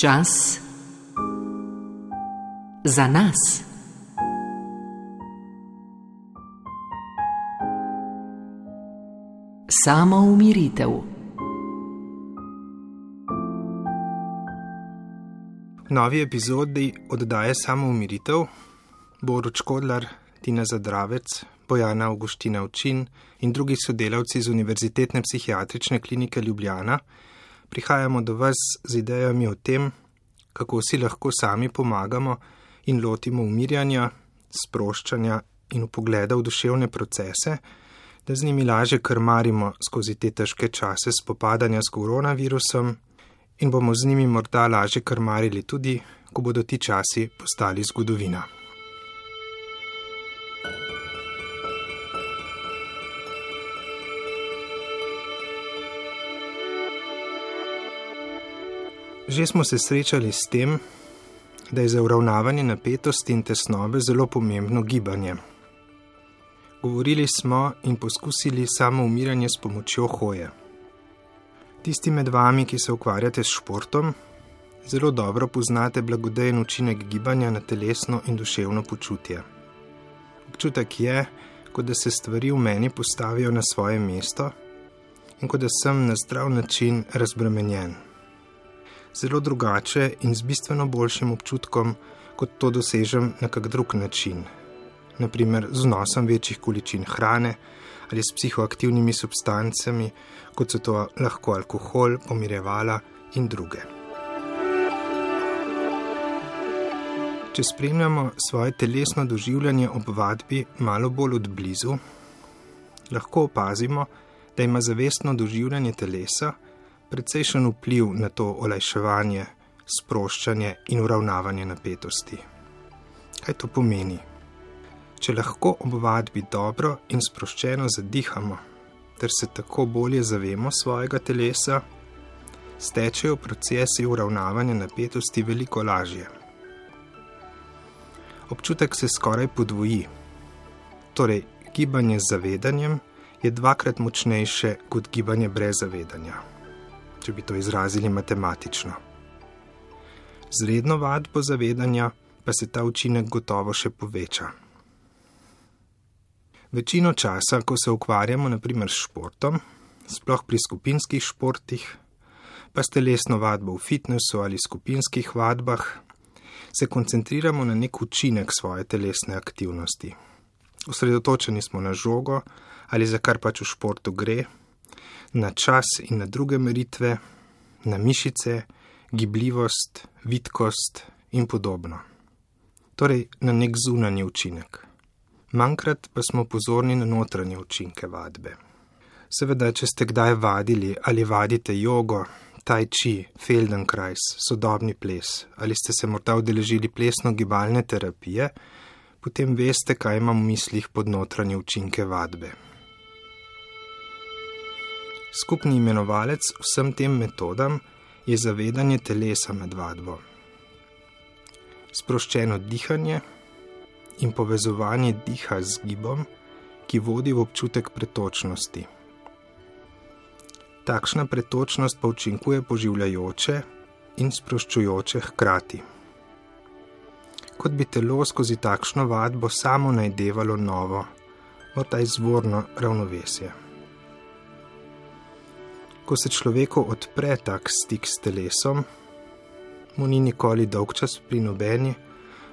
Čas za nas. Samo umiritev. V novi epizodi oddaje Samo umiritev bo Ročkodlar, Tina Zadravec, Bojana Augustina Učin in drugi sodelavci z Univerzitetne psihiatrične klinike Ljubljana prihajamo do vas z idejami o tem, kako si lahko sami pomagamo in lotimo umirjanja, sproščanja in upogleda v duševne procese, da z njimi laže krmarimo skozi te težke čase spopadanja s koronavirusom in bomo z njimi morda laže krmarili tudi, ko bodo ti časi postali zgodovina. Že smo se srečali s tem, da je za uravnavanje napetosti in tesnobe zelo pomembno gibanje. Govorili smo in poskusili samo umiranje s pomočjo hoje. Tisti med vami, ki se ukvarjate s športom, zelo dobro poznate blagodejen učinek gibanja na telesno in duševno počutje. Občutek je, kot da se stvari v meni postavijo na svoje mesto in kot da sem na zdrav način razbremenjen zelo drugače in z bistveno boljšim občutkom, kot to dosežem na kak drug način. Naprimer z nosom večjih količin hrane ali s psihoaktivnimi substancami, kot so to lahko alkohol, pomirevala in druge. Če spremljamo svoje telesno doživljanje ob vadbi malo bolj od blizu, lahko opazimo, da ima zavestno doživljanje telesa precejšen vpliv na to olajševanje, sproščanje in uravnavanje napetosti. Kaj to pomeni? Če lahko ob vadbi dobro in sproščeno zadihamo, ter se tako bolje zavemo svojega telesa, stečejo procesi uravnavanja napetosti veliko lažje. Občutek se skoraj podvoji. Torej, gibanje z zavedanjem je dvakrat močnejše kot gibanje brez zavedanja če bi to izrazili matematično. Z redno vadbo zavedanja pa se ta učinek gotovo še poveča. Večino časa, ko se ukvarjamo naprimer s športom, sploh pri skupinskih športih, pa s telesno vadbo v fitnessu ali skupinskih vadbah, se koncentriramo na nek učinek svoje telesne aktivnosti. Osredotočeni smo na žogo ali za kar pač v športu gre, na čas in na druge meritve, na mišice, gibljivost, vitkost in podobno. Torej na nek zunanji učinek. Manjkrat pa smo pozorni na notranje učinke vadbe. Seveda, če ste kdaj vadili ali vadite jogo, tai chi, feldenkrais, sodobni ples ali ste se morda udeležili plesno-gibalne terapije, potem veste, kaj imam v mislih pod notranje učinke vadbe. Skupni imenovalec vsem tem metodam je zavedanje telesa med vadbo. Sproščeno dihanje in povezovanje diha z gibom, ki vodi v občutek pretočnosti. Takšna pretočnost pa učinkuje poživljajoče in sproščujoče hkrati. Kot bi telo skozi takšno vadbo samo najdevalo novo, morda izvorno ravnovesje ko se človeku odpre tak stik s telesom, mu ni nikoli dolg čas pri nobeni,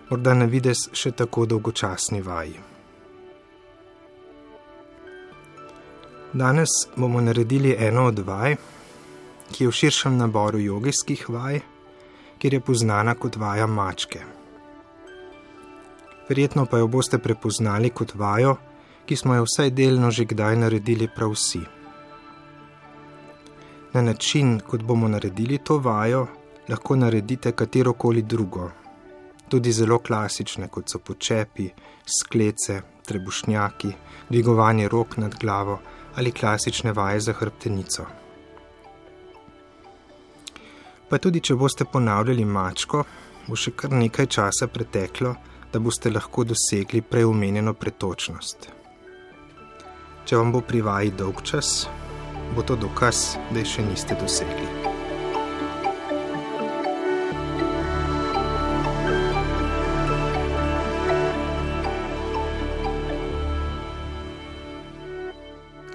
morda na vides še tako dolgočasni vaji. Danes bomo naredili eno od vaj, ki je v širšem naboru jogijskih vaj, kjer je poznana kot vaja mačke. Verjetno pa jo boste prepoznali kot vajo, ki smo jo vsaj delno že kdaj naredili prav vsi. Na način, kot bomo naredili to vajo, lahko naredite katero koli drugo, tudi zelo klasične, kot so počepi, sklece, trebušnjaki, dvigovanje rok nad glavo ali klasične vaje za hrbtenico. Pa tudi, če boste ponavljali mačko, bo še kar nekaj časa preteklo, da boste lahko dosegli preomenjeno pretočnost. Če vam bo pri vaji dolg čas, bo to dokaz, da je še niste dosegli.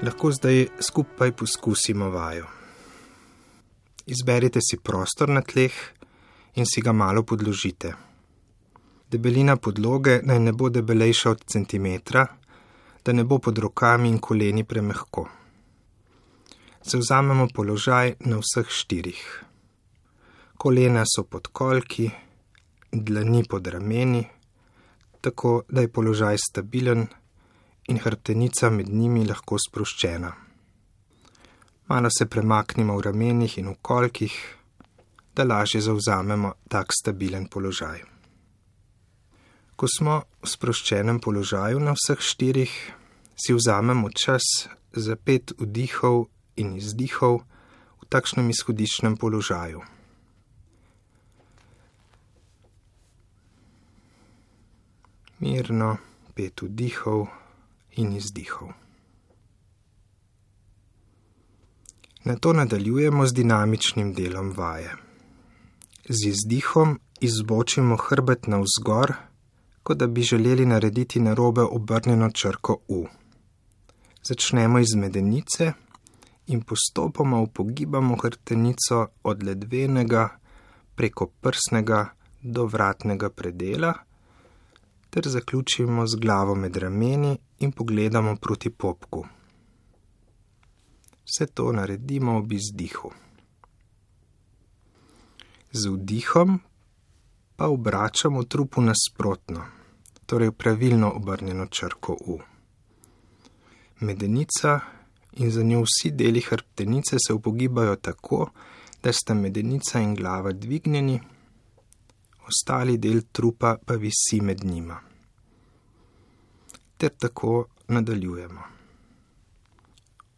Lahko zdaj skupaj poskusimo vajo. Izberite si prostor na tleh in si ga malo podložite. Debelina podloge naj ne bo debelejša od centimetra, da ne bo pod rokami in koleni premehko. Zavzamemo položaj na vseh štirih. Kolena so pod kolki, dlani pod rameni, tako da je položaj stabilen in hrbtenica med njimi lahko sproščena. Malo se premaknimo v ramenih in v kolkih, da lažje zauzamemo tak stabilen položaj. Ko smo v sproščenem položaju na vseh štirih, si vzamemo čas za pet vdihov in izdihov v takšnem izhodiščnem položaju. Mirno, pet vdihov in izdihov. Na to nadaljujemo z dinamičnim delom vaje. Z izdihom izbočimo hrbet navzgor, kot da bi želeli narediti narobe obrnjeno črko U. Začnemo iz medenice in postopoma upogibamo hrbtenico od ledvenega preko prsnega do vratnega predela ter zaključimo z glavo med rameni in pogledamo proti popku. Vse to naredimo ob izdihu. Z vdihom pa obračamo trupu nasprotno, torej pravilno obrnjeno črko U. Medenica in za njo vsi deli hrbtenice se upogibajo tako, da sta medenica in glava dvignjeni, ostali del trupa pa visi med njima. Ter tako nadaljujemo.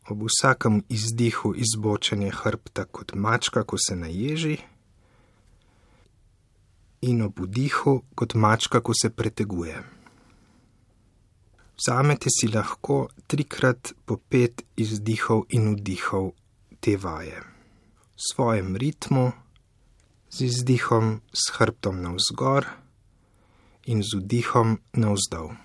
Ob vsakem izdihu izbočanje hrbta kot mačka, ko se naježi, in ob vdihu kot mačka, ko se preteguje. Vzamete si lahko trikrat po pet izdihov in vdihov te vaje. V svojem ritmu, z izdihom s hrbtom navzgor in z vdihom navzdol.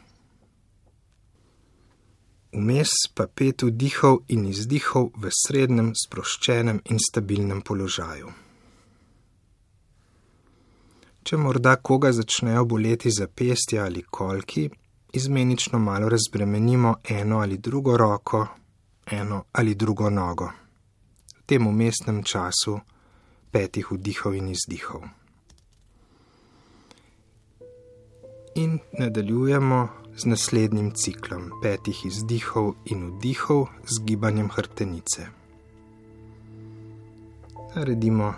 Vmes pa pet vdihov in izdihov v srednjem, sproščenem in stabilnem položaju. Če morda koga začnejo boleti zapestja ali kolki, izmenično malo razbremenimo eno ali drugo roko, eno ali drugo nogo. V tem umestnem času petih vdihov in izdihov. In nadaljujemo z naslednjim ciklom petih izdihov in vdihov z gibanjem hrtenice. Naredimo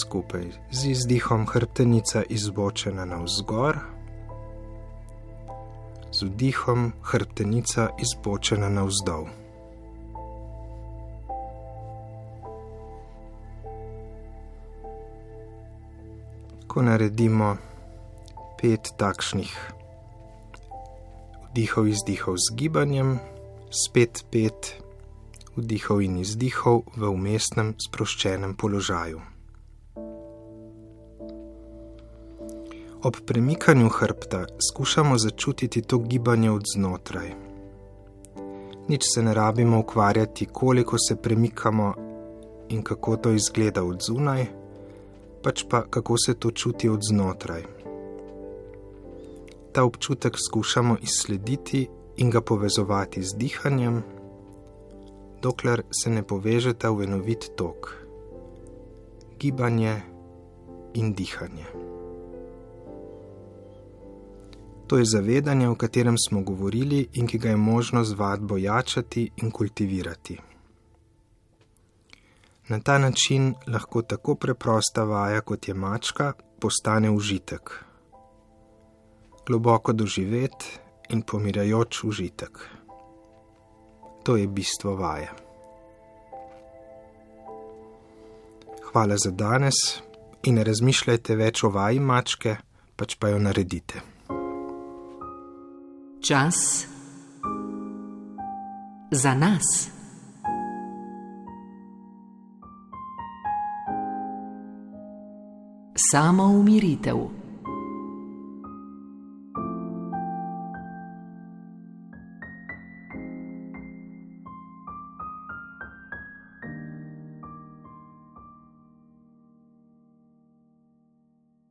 skupaj z izdihom hrtenica izbočena navzgor, z vdihom hrtenica izbočena navzdol. Ko naredimo pet takšnih vdihov, izdihov z gibanjem, spet pet vdihov in izdihov v umestnem sproščenem položaju. Ob premikanju hrbta skušamo začutiti to gibanje od znotraj. Nič se ne rabimo ukvarjati, koliko se premikamo in kako to izgleda od zunaj, pač pa kako se to čuti od znotraj. Ta občutek skušamo izslediti in ga povezovati z dihanjem, dokler se ne povežeta v enovit tok. Gibanje in dihanje. To je zavedanje, o katerem smo govorili in ki ga je možno z vadbo jačati in kultivirati. Na ta način lahko tako preprosta vaja, kot je mačka, postane užitek. Globoko doživet in pomirajoč užitek. To je bistvo vaje. Hvala za danes in ne razmišljajte več o vaji mačke, pač pa jo naredite. Čas za nas. Samo umiritev.